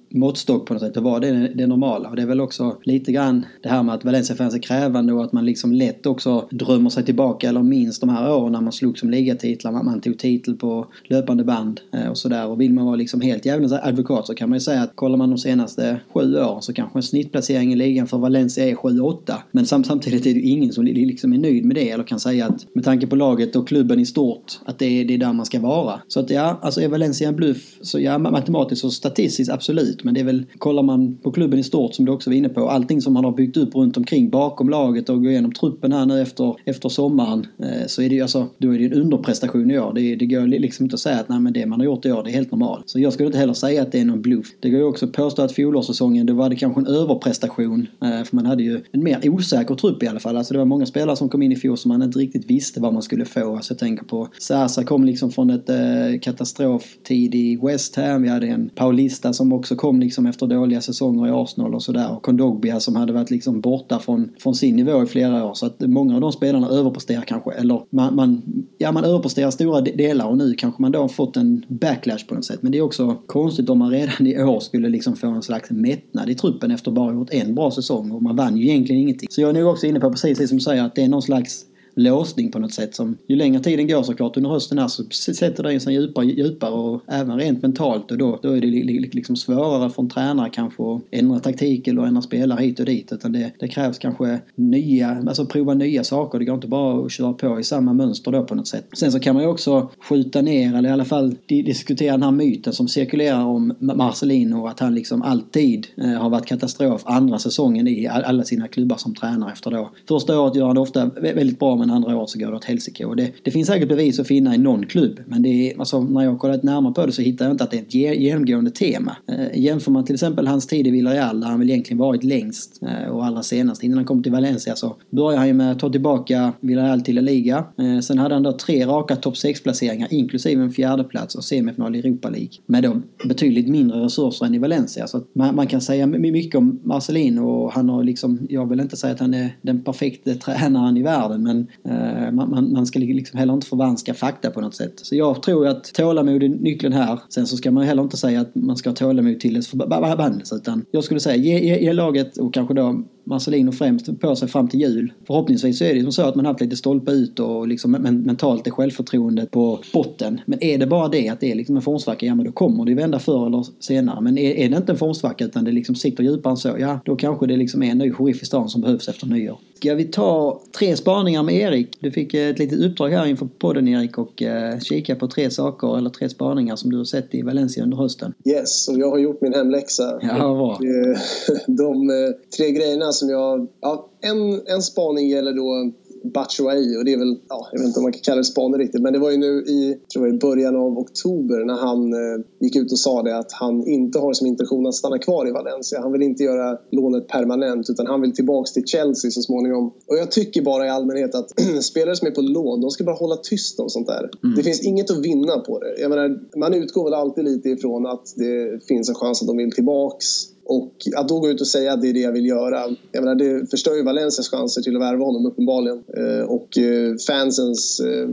måttstock på något sätt och vad det det normala. Och det är väl också lite grann det här med att Valencia-fans är krävande och att man liksom lätt också drömmer sig tillbaka eller minns de här åren när man slog som ligatitlar. Man, man tog titel på löpande band eh, och sådär. Och vill man vara liksom helt jävla advokat så kan man ju säga att kollar man de senaste sju åren så kanske en snittplacering i ligan för Valencia är 7-8. Men samtidigt är det ju ingen som liksom är nöjd med det eller kan säga att med tanke på laget och klubben i stort att det är, det är där man ska vara. Så att ja, alltså är Valencia en bluff så ja, matematiskt och statistiskt absolut ut. Men det är väl, kollar man på klubben i stort som du också var inne på, allting som man har byggt upp runt omkring bakom laget och går igenom truppen här nu efter, efter sommaren. Eh, så är det ju alltså, då är det en underprestation i år. Det, det går liksom inte att säga att nej men det man har gjort i år det är helt normalt. Så jag skulle inte heller säga att det är någon bluff. Det går ju också att påstå att fjolårssäsongen då var det kanske en överprestation. Eh, för man hade ju en mer osäker trupp i alla fall. Alltså det var många spelare som kom in i fjol som man inte riktigt visste vad man skulle få. Alltså jag tänker på Sasa kom liksom från ett eh, katastroftid i West Ham. Vi hade en Paulista som också kom kom liksom efter dåliga säsonger i Arsenal och sådär. Och Kondogbia som hade varit liksom borta från, från sin nivå i flera år. Så att många av de spelarna överpresterar kanske. Eller man, man, ja, man överpresterar stora delar och nu kanske man då har fått en backlash på något sätt. Men det är också konstigt om man redan i år skulle liksom få en slags mättnad i truppen efter bara gjort en bra säsong. Och man vann ju egentligen ingenting. Så jag är nog också inne på precis det som du säger att det är någon slags låsning på något sätt som ju längre tiden går såklart under hösten här så sätter det sig djupare och djupare och även rent mentalt och då, då är det liksom svårare för en tränare kanske att ändra taktik eller ändra spelare hit och dit utan det, det krävs kanske nya, alltså prova nya saker. Det går inte bara att köra på i samma mönster då på något sätt. Sen så kan man ju också skjuta ner eller i alla fall diskutera den här myten som cirkulerar om Marcelino och att han liksom alltid eh, har varit katastrof andra säsongen i alla sina klubbar som tränare efter då. Första året gör han det ofta väldigt bra men andra året så går det åt helsike. Och det, det finns säkert bevis att finna i någon klubb. Men det är, alltså, när jag har kollat närmare på det så hittar jag inte att det är ett genomgående tema. Eh, jämför man till exempel hans tid i Villarreal där han väl egentligen varit längst eh, och allra senast innan han kom till Valencia så började han ju med att ta tillbaka Villarreal till La Liga. Eh, sen hade han då tre raka topp 6-placeringar inklusive en fjärdeplats och semifinal i Europa League. Med då betydligt mindre resurser än i Valencia. Så man, man, kan säga mycket om Marcelino och han har liksom, jag vill inte säga att han är den perfekta tränaren i världen men Eh, man, man, man, ska liksom heller inte förvanska fakta på något sätt. Så jag tror att tålamod är nyckeln här. Sen så ska man heller inte säga att man ska ha tålamod till dess förbannelse utan jag skulle säga ge, ge, ge laget och kanske då Marcelino främst på sig fram till jul. Förhoppningsvis så är det som så att man haft lite stolpe ut och liksom mentalt är självförtroendet på botten. Men är det bara det att det är liksom en formsvacka, ja men då kommer det ju vända förr eller senare. Men är, är det inte en formsvacka utan det liksom sitter djupare än så, ja då kanske det liksom är en ny sheriff i stan som behövs efter nyår. Ska vi ta tre spaningar med Erik? Du fick ett litet uppdrag här inför podden Erik och eh, kika på tre saker eller tre spaningar som du har sett i Valencia under hösten. Yes, och jag har gjort min hemläxa. Ja, bra. Och, eh, de eh, tre grejerna som jag... Ja, en, en spaning gäller då Batshuayi och det är väl, ja, jag vet inte om man kan kalla det spaning riktigt, men det var ju nu i, tror jag, i början av oktober när han eh, gick ut och sa det att han inte har som intention att stanna kvar i Valencia. Han vill inte göra lånet permanent utan han vill tillbaks till Chelsea så småningom. Och jag tycker bara i allmänhet att spelare som är på lån, de ska bara hålla tyst om sånt där. Mm. Det finns inget att vinna på det. Jag menar, man utgår väl alltid lite ifrån att det finns en chans att de vill tillbaks Och att då gå ut och säga att det är det jag vill göra, jag menar, det förstör ju Valencias chanser till att värva honom uppenbarligen. Eh, och eh, fansens... Eh,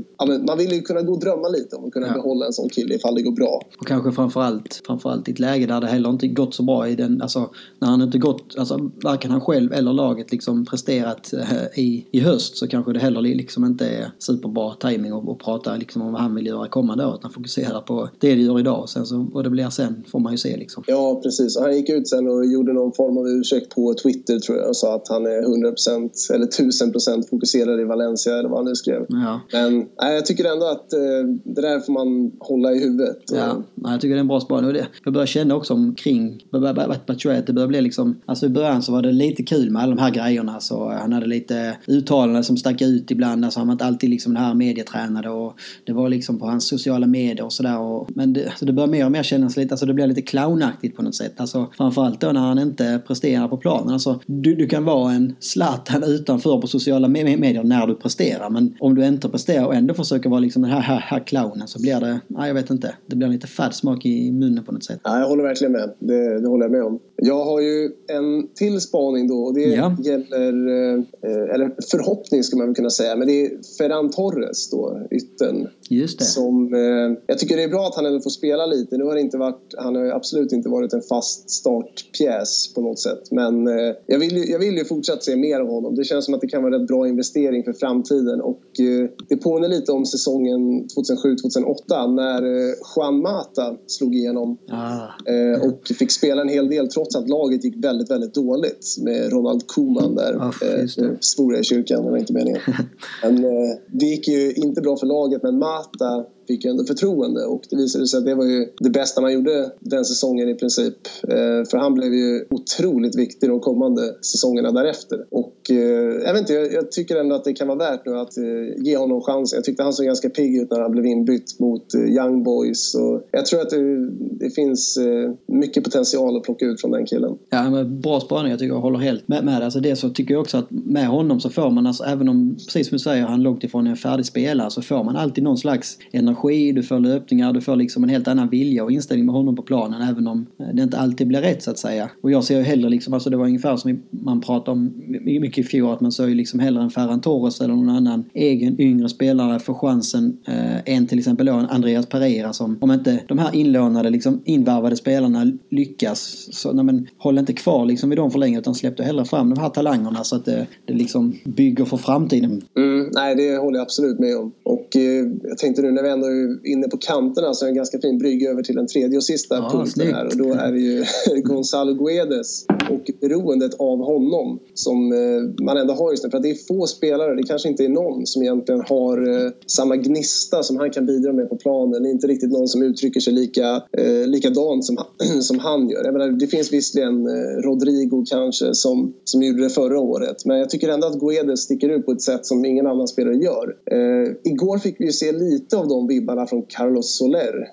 man vill ju kunna gå och drömma lite om att kunna ja. behålla en sån kille ifall det går bra. Och kanske framförallt, framförallt i ett läge där det heller inte gått så bra i den, alltså när han inte gått, alltså varken han själv eller laget liksom presterat i, i höst så kanske det heller liksom inte är superbra timing att, att prata liksom om vad han vill göra kommande år utan fokusera på det det gör idag. Sen så, vad det blir sen får man ju se liksom. Ja, precis. Han gick ut sen och gjorde någon form av ursäkt på Twitter tror jag och sa att han är 100% eller 1000% fokuserad i Valencia eller vad han nu skrev. Ja. Men nej, jag tycker ändå att eh, det där får man hålla i huvudet. Ja, nej, jag tycker det är en bra spaning. Jag börjar känna också omkring Batshuayi det börjar bli liksom, alltså i början så var det lite kul med alla de här grejerna. Så han hade lite uttalanden som stack ut ibland. Alltså han var inte alltid liksom den här medietränade och det var liksom på hans sociala medier och sådär. Men det, alltså det börjar mer och mer kännas lite, alltså det blir lite clownaktigt på något sätt. Alltså framförallt då när han inte presterar på planen. Alltså du, du kan vara en Zlatan utanför på sociala medier när du presterar. Men om du inte presterar och ändå försöker vara liksom den här, här, här clownen så blir det, nej jag vet inte. Det blir lite fad smak i munnen på något sätt. Ja, jag håller verkligen med. Det, det håller jag med om. Jag har ju en till spaning då och det ja. gäller, eh, eller förhoppning ska man väl kunna säga, men det är Ferran Torres då, ytten. Just det. Som, eh, jag tycker det är bra att han ändå får spela lite. Nu har det inte varit, han har absolut inte varit en fast startpjäs på något sätt. Men eh, jag, vill, jag vill ju fortsatt se mer av honom. Det känns som att det kan vara en rätt bra investering för framtiden. Och eh, det påminner lite om säsongen 2007-2008 när eh, Juan Mata slog igenom. Ah. Eh, och fick spela en hel del trots att laget gick väldigt, väldigt dåligt med Ronald Koeman där. Ah, eh, svor jag i kyrkan, det var inte meningen. men eh, det gick ju inte bra för laget men Mata fick ju ändå förtroende och det visade sig att det var ju det bästa man gjorde den säsongen i princip. Eh, för han blev ju otroligt viktig de kommande säsongerna därefter. Och eh, jag vet inte, jag, tycker ändå att det kan vara värt nu att eh, ge honom chansen. Jag tyckte han såg ganska pigg ut när han blev inbytt mot eh, Young Boys. Och jag tror att det, det finns eh, mycket potential att plocka ut från den killen. Ja, men bra spaning. Jag tycker jag håller helt med. med. Alltså det så tycker jag också att med honom så får man, alltså, även om, precis som du säger, han långt ifrån är en färdig spelare, så får man alltid någon slags energi energi, du får löpningar, du får liksom en helt annan vilja och inställning med honom på planen även om eh, det inte alltid blir rätt så att säga. Och jag ser ju hellre liksom, alltså det var ungefär som man pratade om mycket i fjol att man såg ju liksom hellre en Ferran Torres eller någon annan egen yngre spelare få chansen eh, än till exempel då Andreas Pereira som om inte de här inlånade liksom invarvade spelarna lyckas så nej men, håll inte kvar liksom vid dem för länge utan släpp då hellre fram de här talangerna så att det, det liksom bygger för framtiden. Mm, nej, det håller jag absolut med om. Och eh, jag tänkte nu när vi ändå ändå inne på kanterna så är en ganska fin brygga över till den tredje och sista ja, punkten här. Och då är det ju Gonzalo Guedes och beroendet av honom som eh, man ändå har just nu. För att det är få spelare, det kanske inte är någon som egentligen har eh, samma gnista som han kan bidra med på planen. Det är inte riktigt någon som uttrycker sig lika, eh, likadant som, som han gör. Jag menar, det finns visserligen eh, Rodrigo kanske som, som gjorde det förra året. Men jag tycker ändå att Guedes sticker ut på ett sätt som ingen annan spelare gör. Eh, igår fick vi ju se lite av de vibbarna från Carlos Soler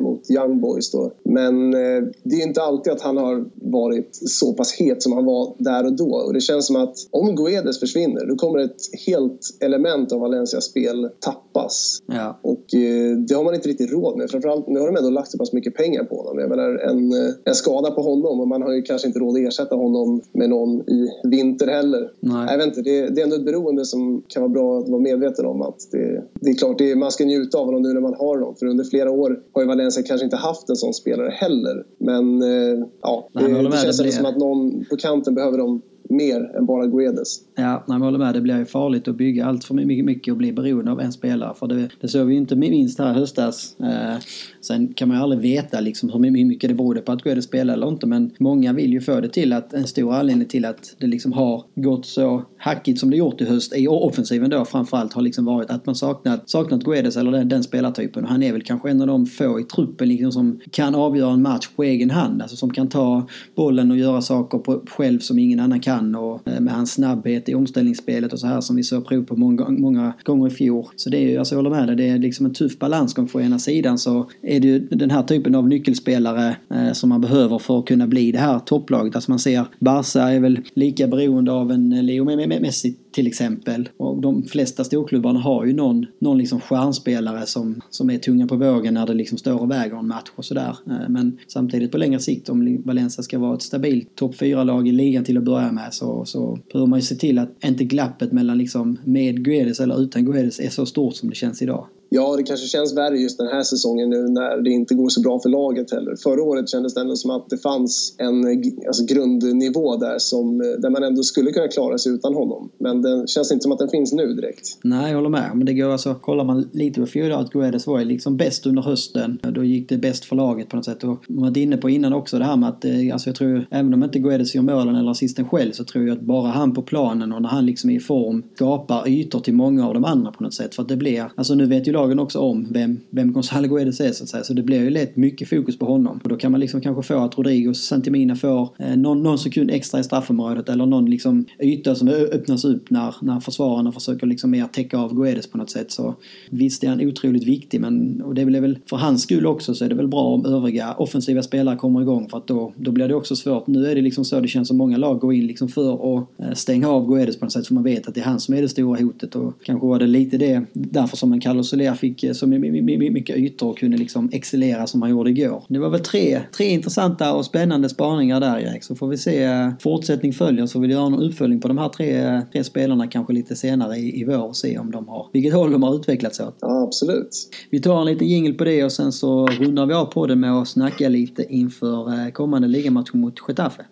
mot Young Boys då. Men eh, det är inte alltid att han har varit så pass het som han var där och då. Och det känns som att om Guedes försvinner då kommer ett helt element av Valencias spel tappas. Ja. Och eh, det har man inte riktigt råd med. Framförallt nu har de ändå lagt så pass mycket pengar på honom. Jag menar en, eh, en skada på honom och man har ju kanske inte råd att ersätta honom med någon i vinter heller. Nej. Jag vet inte, det, det är ändå ett beroende som kan vara bra att vara medveten om. att Det, det är klart, det, man ska njuta av honom nu när man har dem. För under flera år har ju Valencia kanske inte haft en sån spelare heller. Men eh, ja, det, Nej, det känns det som att någon på kanten behöver dem mer än bara Guedes. Ja, jag håller med. Det blir ju farligt att bygga allt för mycket, och bli beroende av en spelare. För det, det såg vi ju inte minst här i höstas. Eh, sen kan man ju aldrig veta liksom hur mycket det berodde på att Guedes spelade eller inte. Men många vill ju få det till att en stor anledning till att det liksom har gått så hackigt som det gjort i höst i offensiven då framförallt har liksom varit att man saknat, saknat Guedes eller den, den spelartypen. Och han är väl kanske en av de få i truppen liksom som kan avgöra en match på egen hand. Alltså som kan ta bollen och göra saker på, själv som ingen annan kan kan och eh, med hans snabbhet i omställningsspelet och så här som vi såg prov på många, många gånger i fjol. Så det är ju, alltså jag håller med dig, det är liksom en tuff balansgång. på ena sidan så är det ju den här typen av nyckelspelare eh, som man behöver för att kunna bli det här topplaget. Alltså man ser Barca är väl lika beroende av en eh, Leo Messi till exempel. Och de flesta storklubbarna har ju någon, någon liksom stjärnspelare som, som är tunga på vågen när det liksom står och väger en match och sådär. Eh, men samtidigt på längre sikt om Valencia ska vara ett stabilt topp 4-lag i ligan till att börja med så, så behöver man ju se till att inte glappet mellan liksom med Guedes eller utan Guedes är så stort som det känns idag. Ja, det kanske känns värre just den här säsongen nu när det inte går så bra för laget heller. Förra året kändes det ändå som att det fanns en alltså, grundnivå där som, där man ändå skulle kunna klara sig utan honom. Men det känns inte som att den finns nu direkt. Nej, jag håller med. Men det går alltså, kollar man lite på fjolåret, Guedes var ju liksom bäst under hösten. Då gick det bäst för laget på något sätt. Och man var inne på innan också det här med att, eh, alltså jag tror, även om inte Guedes gör målen eller assisten själv så tror jag att bara han på planen och när han liksom är i form skapar ytor till många av de andra på något sätt. För att det blir, alltså nu vet ju lagen också om vem, vem Gonzalo Guedes är så att säga. Så det blir ju lätt mycket fokus på honom. Och då kan man liksom kanske få att Rodrigo Santimina får eh, någon, någon sekund extra i straffområdet eller någon liksom yta som öppnas upp när, när försvararna försöker liksom mer täcka av Guedes på något sätt. Så visst är han otroligt viktig men och det blir väl för hans skull också så är det väl bra om övriga offensiva spelare kommer igång för att då, då blir det också svårt. Nu är det liksom så det känns som många lag går in liksom för att eh, stänga av Guedes på något sätt för man vet att det är han som är det stora hotet och kanske var det lite det därför som en kallar Soler fick så mycket ytor och kunde liksom excellera som han gjorde igår. Det var väl tre, tre intressanta och spännande spaningar där Erik. Så får vi se eh, fortsättning följer så vill vi göra en uppföljning på de här tre, tre spelarna kanske lite senare i, i vår och se om de har, vilket håll de har utvecklats åt. Ja, absolut. Vi tar en liten jingel på det och sen så rundar vi av på det med att snacka lite inför eh, kommande ligamatch mot Getafe.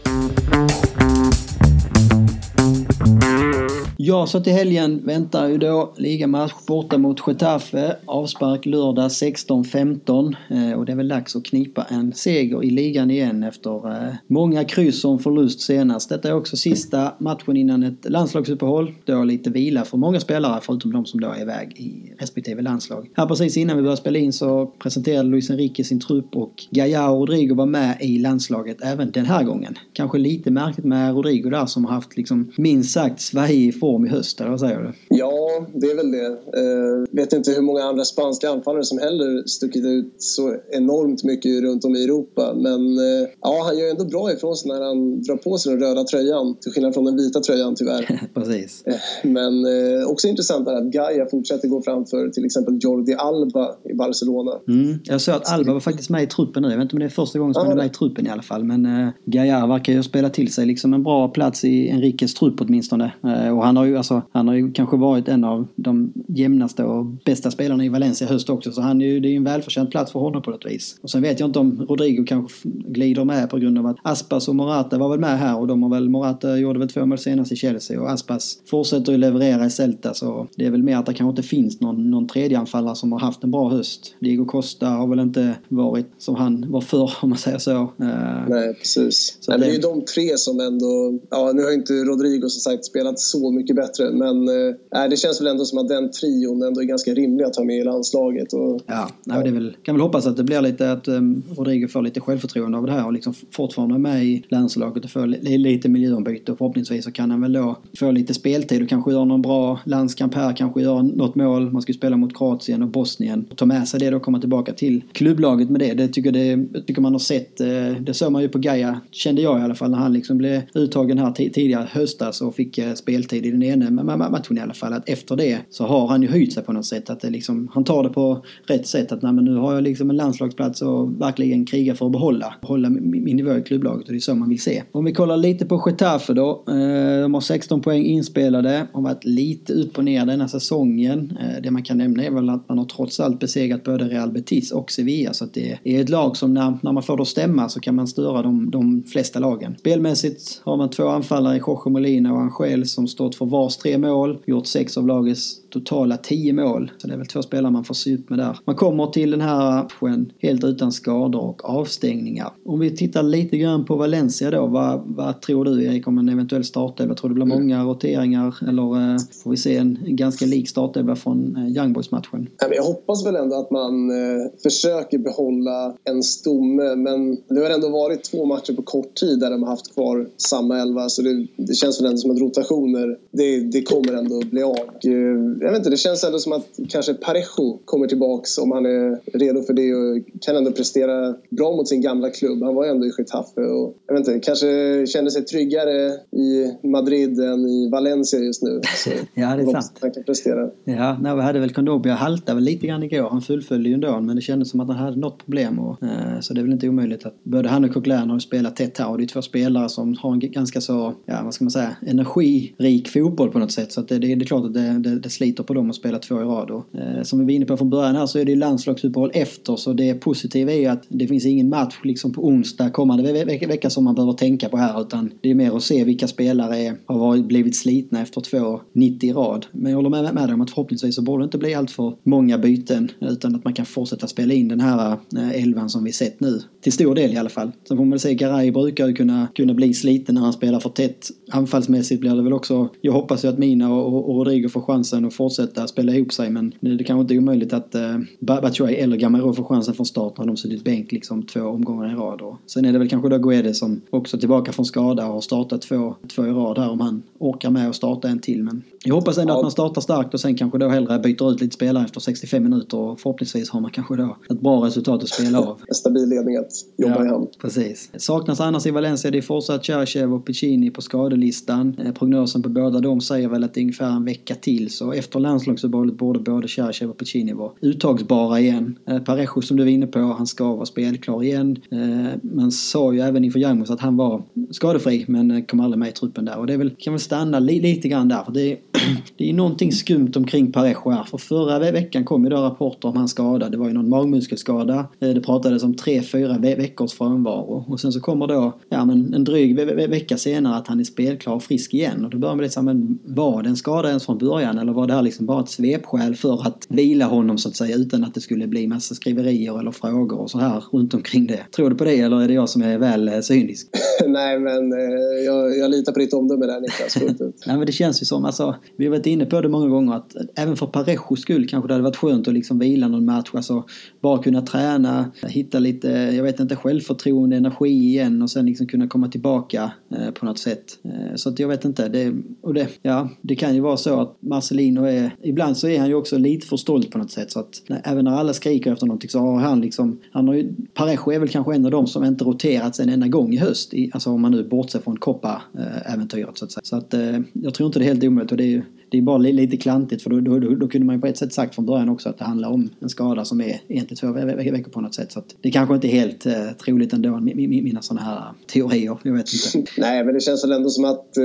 Ja, så till helgen väntar ju då ligamatch borta mot Getafe. Avspark lördag 16.15 eh, och det är väl dags att knipa en seger i ligan igen efter eh, många kryss och förlust senast. Detta är också sista matchen innan ett landslagsuppehåll. Då lite vila för många spelare förutom de som då är iväg i respektive landslag. Här precis innan vi började spela in så presenterade Luis Enrique sin trupp och Gaia och Rodrigo var med i landslaget även den här gången. Kanske lite märkligt med Rodrigo där som har haft liksom minst sagt svajig form i höst, eller vad säger du? Ja, det är väl det. Uh, vet inte hur många andra spanska anfallare som heller stuckit ut så enormt mycket runt om i Europa. Men uh, ja, han gör ändå bra ifrån sig när han drar på sig den röda tröjan. Till skillnad från den vita tröjan tyvärr. Precis. Uh, men också intressant är att Gaia fortsätter gå framför till exempel Jordi Alba i Barcelona. Mm. Jag såg att Alba var faktiskt med i truppen nu. Jag vet inte om det är första gången som han är med i truppen i alla fall. Men Gaia verkar ju spela till sig liksom en bra plats i Enriques trupp åtminstone. och han har ju alltså, han har ju kanske varit en av de jämnaste och bästa spelarna i Valencia höst också. Så han är ju, det är ju en välförtjänt plats för honom på något vis. Och sen vet jag inte om Rodrigo kanske glider med på grund av att Aspas och Morata var väl med här och de har väl, Morata gjorde väl två mål senast i Chelsea och Aspas fortsätter ju leverera i Celta så det är väl mer att det kanske inte finns någon, någon tredje anfallare som har haft en bra höst. Diego Costa har väl inte varit som han var förr om man säger så. Eh, Nej, precis. Så Nej, det... det är ju de tre som ändå, ja nu har inte Rodrigo som sagt spelat så mycket mycket bättre men äh, det känns väl ändå som att den trion ändå är ganska rimlig att ha med i landslaget. Och, ja, nej, det är väl, kan väl hoppas att det blir lite att um, Rodrigo får lite självförtroende av det här och liksom fortfarande är med i landslaget och får lite miljöombyte och förhoppningsvis så kan han väl då få lite speltid och kanske göra någon bra landskamp här, kanske göra något mål. Man ska ju spela mot Kroatien och Bosnien. Ta med sig det och komma tillbaka till klubblaget med det. Det tycker, det, tycker man har sett. Eh, det såg man ju på Gaia, kände jag i alla fall, när han liksom blev uttagen här tidigare höstas och fick eh, speltid i den ena tror i alla fall. Att efter det så har han ju höjt sig på något sätt. Att det liksom, han tar det på rätt sätt. Att nej, men nu har jag liksom en landslagsplats och verkligen kriga för att behålla, behålla min nivå i klubblaget. Och det är så man vill se. Om vi kollar lite på Getafe då. Eh, de har 16 poäng inspelade. Har varit lite upp och ner denna säsongen. Eh, det man kan nämna är väl att man har trots allt besegrat både Real Betis och Sevilla. Så att det är ett lag som när, när man får det att stämma så kan man störa de, de flesta lagen. Spelmässigt har man två anfallare, Jorge Molina och Angel, som stått för vars tre mål. Gjort sex av lagets totala 10 mål. Så det är väl två spelare man får se upp med där. Man kommer till den här matchen helt utan skador och avstängningar. Om vi tittar lite grann på Valencia då. Vad, vad tror du Erik om en eventuell startelva? Tror du det blir många mm. roteringar eller eh, får vi se en ganska lik startelva från eh, Young Boys-matchen? Jag hoppas väl ändå att man eh, försöker behålla en stomme men det har ändå varit två matcher på kort tid där de har haft kvar samma elva så det, det känns väl ändå som att rotationer det, det kommer ändå bli av Och eh, jag vet inte, det känns ändå som att kanske Parejo kommer tillbaks om han är redo för det och kan ändå prestera bra mot sin gamla klubb. Han var ju ändå i Getafe och jag vet inte, kanske känner sig tryggare i Madrid än i Valencia just nu. Så ja, det är sant. Han kan prestera. Ja, nej, vi hade väl Kondobia haltade väl lite grann igår. Han fullföljde ju ändå men det kändes som att han hade något problem. Och, eh, så det är väl inte omöjligt att både han och Coquelin har spelat tätt här och det är två spelare som har en ganska så, ja vad ska man säga, energirik fotboll på något sätt. Så att det, det, det är klart att det, det, det, sliter på dem att spela två i rad. Och, eh, som vi var inne på från början här så är det ju landslagsuppehåll efter så det positiva är ju att det finns ingen match liksom på onsdag kommande ve ve vecka som man behöver tänka på här utan det är mer att se vilka spelare är, har varit, blivit slitna efter två 90 i rad. Men jag håller med, med dig om att förhoppningsvis så borde det inte bli allt för många byten utan att man kan fortsätta spela in den här eh, elvan som vi sett nu. Till stor del i alla fall. Sen får man väl se, Garay brukar ju kunna, kunna bli sliten när han spelar för tätt. Anfallsmässigt blir det väl också, jag hoppas ju att Mina och, och Rodrigo får chansen att fortsätta spela ihop sig men det kanske inte är omöjligt att eh, Batshuay eller Gamero får chansen från start när de suttit bänk liksom två omgångar i rad. Och sen är det väl kanske då Guedes som också tillbaka från skada och har startat två, två i rad här om han orkar med att starta en till. Men jag hoppas ändå ja. att man startar starkt och sen kanske då hellre byter ut lite spelare efter 65 minuter och förhoppningsvis har man kanske då ett bra resultat att spela av. En stabil ledning att jobba ja, i hand. Precis. Saknas annars i Valencia det är fortsatt Cherchev och Piccini på skadelistan. Eh, prognosen på båda de säger väl att det är ungefär en vecka till så efter landslagsuppehållet borde både Cherchev och Piccini vara uttagsbara igen. Eh, Parejo som du var inne på, han ska vara spelklar igen. Eh, man sa ju även inför Youngmos att han var skadefri men eh, kom aldrig med i truppen där och det väl, kan väl stanna li, lite grann där för det är, det är någonting skumt omkring Parejo här. För förra veckan kom ju då rapporter om hans skada. Det var ju någon magmuskelskada. Eh, det pratades om tre, fyra veckors frånvaro. Och sen så kommer då, ja men en dryg ve vecka senare att han är spelklar och frisk igen. Och då börjar man liksom, men var det en skada ens från början eller var det här liksom bara ett svepskäl för att vila honom så att säga utan att det skulle bli massa skriverier eller frågor och så här runt omkring det. Tror du på det eller är det jag som är väl eh, cynisk? Nej men eh, jag, jag litar på ditt omdöme där Niklas, Nej men det känns ju som, alltså, vi har varit inne på det många gånger att även för Parejos skull kanske det hade varit skönt att liksom vila någon match. Alltså bara kunna träna, hitta lite, jag vet inte, självförtroende, energi igen och sen liksom kunna komma tillbaka eh, på något sätt. Så att jag vet inte. Det, och det, ja, det kan ju vara så att Marcelino är, ibland så är han ju också lite för stolt på något sätt. Så att när, även när alla skriker efter någonting så har han liksom, han har ju, Parejo är väl kanske en av dem som inte roterats en enda gång i höst. I, alltså om man nu bortser från Koppa-äventyret så att säga. Så att eh, jag tror inte det är helt omöjligt och det är ju det är bara lite klantigt för då, då, då, då, kunde man ju på ett sätt sagt från början också att det handlar om en skada som är en till två veckor på något sätt. Så att det kanske inte är helt eh, troligt ändå, mina sådana här teorier. Jag vet inte. Nej, men det känns väl ändå som att eh,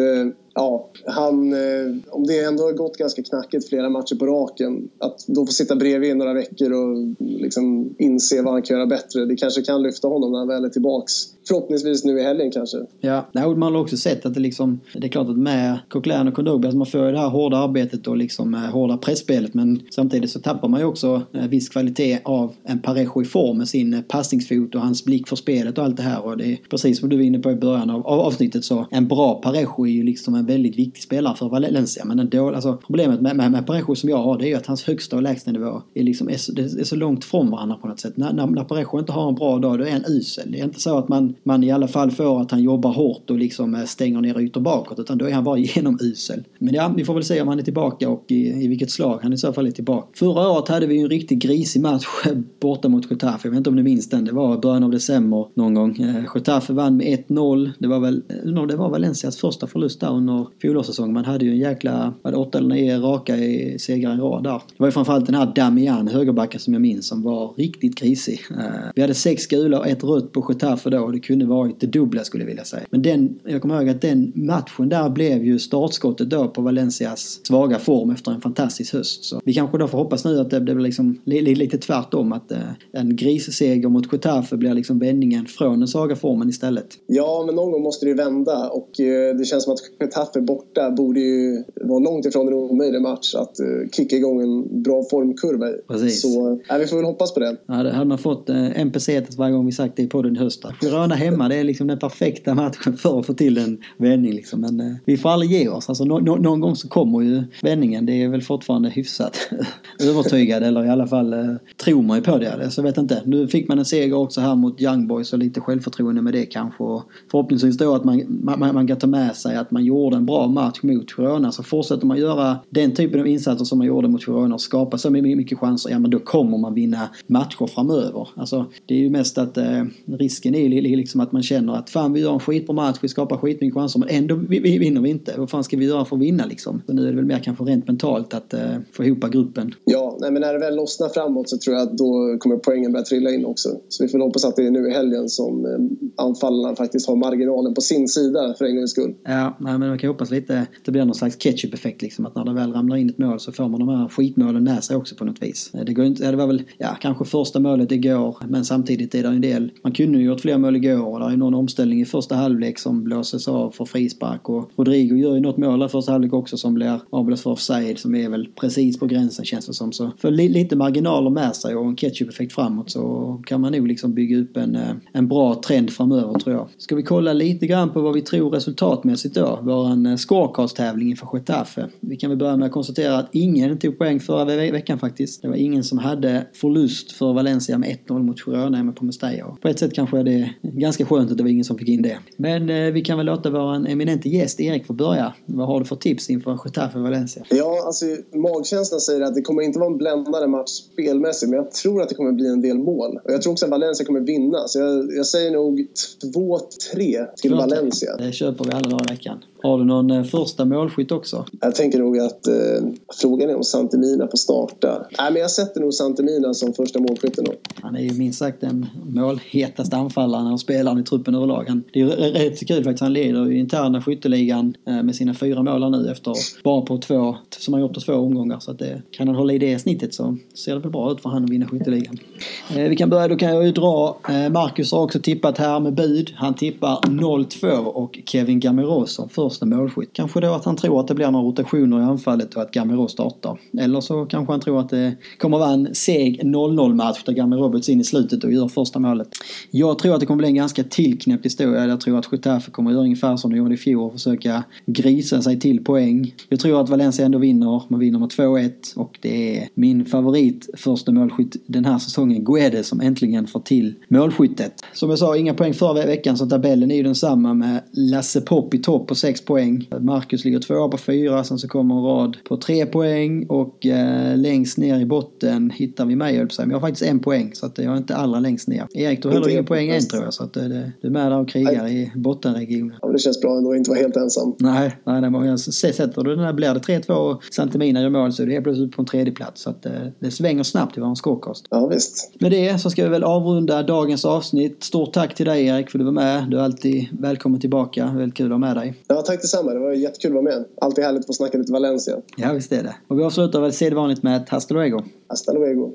ja, han, eh, om det ändå har gått ganska knackigt flera matcher på raken, att då få sitta bredvid i några veckor och liksom inse vad han kan göra bättre, det kanske kan lyfta honom när han väl är tillbaks. Förhoppningsvis nu i helgen kanske. Ja, man har också sett att det liksom, det är klart att med Coquelin och Kondogbia, alltså man får ju det här hårda arbetet och liksom eh, hårda pressspelet men samtidigt så tappar man ju också eh, viss kvalitet av en Parejo i form med sin passningsfot och hans blick för spelet och allt det här och det är precis som du var inne på i början av avsnittet så en bra Parejo är ju liksom en väldigt viktig spelare för Valencia. Men en alltså, problemet med, med, med Parejo som jag har det är ju att hans högsta och lägsta nivå är, liksom, är, så, är så långt från varandra på något sätt. När, när, när Parejo inte har en bra dag då är han usel. Det är inte så att man, man i alla fall får att han jobbar hårt och liksom eh, stänger ner ytor bakåt utan då är han bara genomusel. Men ja, vi får väl se om han är tillbaka och i, i vilket slag han i så fall är tillbaka. Förra året hade vi ju en riktigt grisig match borta mot Getafe. Jag vet inte om ni minns den. Det var början av december någon gång. Eh, Getafe vann med 1-0. Det var väl, eh, det var Valencias första förlust där under fjolårssäsongen. Man hade ju en jäkla, var det åtta eller nio raka i segrar i rad där. Det var ju framförallt den här Damian, högerbacken som jag minns, som var riktigt krisig. Eh, vi hade sex gula och ett rött på Getafe då och det kunde varit det dubbla skulle jag vilja säga. Men den, jag kommer ihåg att den matchen där blev ju startskottet då på Valencias svaga form efter en fantastisk höst. Så vi kanske då får hoppas nu att det blir liksom lite tvärtom. Att eh, en grisseger mot Getafe blir liksom vändningen från den svaga formen istället. Ja, men någon gång måste det ju vända och eh, det känns som att Getafe borta borde ju vara långt ifrån en omöjlig match att uh, kicka igång en bra formkurva Precis. Så ja, vi får väl hoppas på det. Ja, det hade man fått en pesetas varje gång vi sagt det på den hösten. Girona hemma, det är liksom den perfekta matchen för att få till en vändning liksom. Men vi får aldrig ge oss. Alltså, no no någon gång så kommer ju vändningen. Det är väl fortfarande hyfsat övertygad eller i alla fall tror man ju på det. Så jag vet inte. Nu fick man en seger också här mot Young Boys och lite självförtroende med det kanske. Och förhoppningsvis då att man, man, man kan ta med sig att man gjorde gjorde en bra match mot Girona. Så fortsätter man göra den typen av insatser som man gjorde mot Girona och skapa så mycket chanser, ja men då kommer man vinna matcher framöver. Alltså det är ju mest att eh, risken är liksom att man känner att fan vi gör en skitbra match, vi skapar skitmycket chanser men ändå vi, vi vinner vi inte. Vad fan ska vi göra för att vinna liksom? Så nu är det väl mer kanske rent mentalt att eh, få ihop gruppen. Ja, nej, men när det väl lossnar framåt så tror jag att då kommer poängen börja trilla in också. Så vi får hoppas att det är nu i helgen som eh, anfallarna faktiskt har marginalen på sin sida för en gångs skull. Ja, nej, men kan hoppas lite att det blir någon slags ketchup-effekt liksom. Att när det väl ramlar in ett mål så får man de här skitmålen med sig också på något vis. Eh, det, går inte, det var väl, ja, kanske första målet igår men samtidigt är det en del. Man kunde ju gjort fler mål igår och det är någon omställning i första halvlek som blåses av för frispark och Rodrigo gör ju något mål i första halvlek också som blir avblåst för offside som är väl precis på gränsen känns det som. Så för lite marginaler med sig och en ketchup-effekt framåt så kan man nog liksom bygga upp en, eh, en bra trend framöver tror jag. Ska vi kolla lite grann på vad vi tror resultatmässigt då? Vår eh, scorecast-tävling inför Getafe. Vi kan väl börja med att konstatera att ingen tog poäng förra veckan faktiskt. Det var ingen som hade förlust för Valencia med 1-0 mot Girona hemma på Mestalla. På ett sätt kanske är det ganska skönt att det var ingen som fick in det. Men eh, vi kan väl låta vår eminente gäst Erik få börja. Vad har du för tips inför Getafe Valencia? Ja, alltså magkänslan säger att det kommer inte vara en bländande match spelmässigt men jag tror att det kommer bli en del mål. Och jag tror också att Valencia kommer vinna. Så jag, jag säger nog 2-3 till Valencia. Det köper vi alla dagar i veckan. Har du någon eh, första målskytt också? Jag tänker nog att eh, frågan är om Santemina får starta. Nej, men jag sätter nog Santemina som första målskytten. Han är ju minst sagt den målhetaste anfallaren och spelaren i truppen överlag. Han, det är rätt så kul faktiskt. Han leder ju interna skytteligan eh, med sina fyra mål nu efter bara på två, som han gjort på två omgångar. Så att det, kan han hålla i det snittet så ser det väl bra ut för han att vinna skytteligan. Eh, vi kan börja, då kan jag ju dra. Eh, Marcus har också tippat här med bud. Han tippar 0-2 och Kevin Gamiros som första målskytt. Kanske då att han tror att det blir några rotationer i anfallet och att Gamero startar. Eller så kanske han tror att det kommer vara en seg 0-0 match där Gamero byts in i slutet och gör första målet. Jag tror att det kommer bli en ganska tillknäppt historia. Jag tror att Getafe kommer att göra ungefär som de gjorde i fjol och försöka grisa sig till poäng. Jag tror att Valencia ändå vinner. Man vinner med 2-1 och det är min favorit första målskytt den här säsongen, Guedes, som äntligen får till målskyttet. Som jag sa, inga poäng förra veckan så tabellen är ju densamma med Lasse Popp i topp på 6 poäng. Marcus ligger tvåa på 4, sen så kommer en rad på 3 poäng och eh, längst ner i botten hittar vi mig, men jag har faktiskt en poäng så att jag är inte allra längst ner. Erik, du har heller ingen poäng än tror jag så att eh, du är med där och krigar nej. i bottenregionen. Ja, det känns bra ändå att inte vara helt ensam. Nej, nej, nej men sätter du den här, blir det 3-2 och Santemina gör mål så är det helt plötsligt på en tredje plats så att eh, det svänger snabbt i vår scorecast. Ja, visst. Med det så ska vi väl avrunda dagens avsnitt. Stort tack till dig Erik för att du var med. Du är alltid välkommen tillbaka. Väldigt kul att ha med dig. Ja, tack detsamma. Det var jättekul att vara med. Alltid härligt att få snacka lite Valencia. Ja, visst är det. Och vi avslutar väl sedvanligt med ett hasta luego. Hasta luego.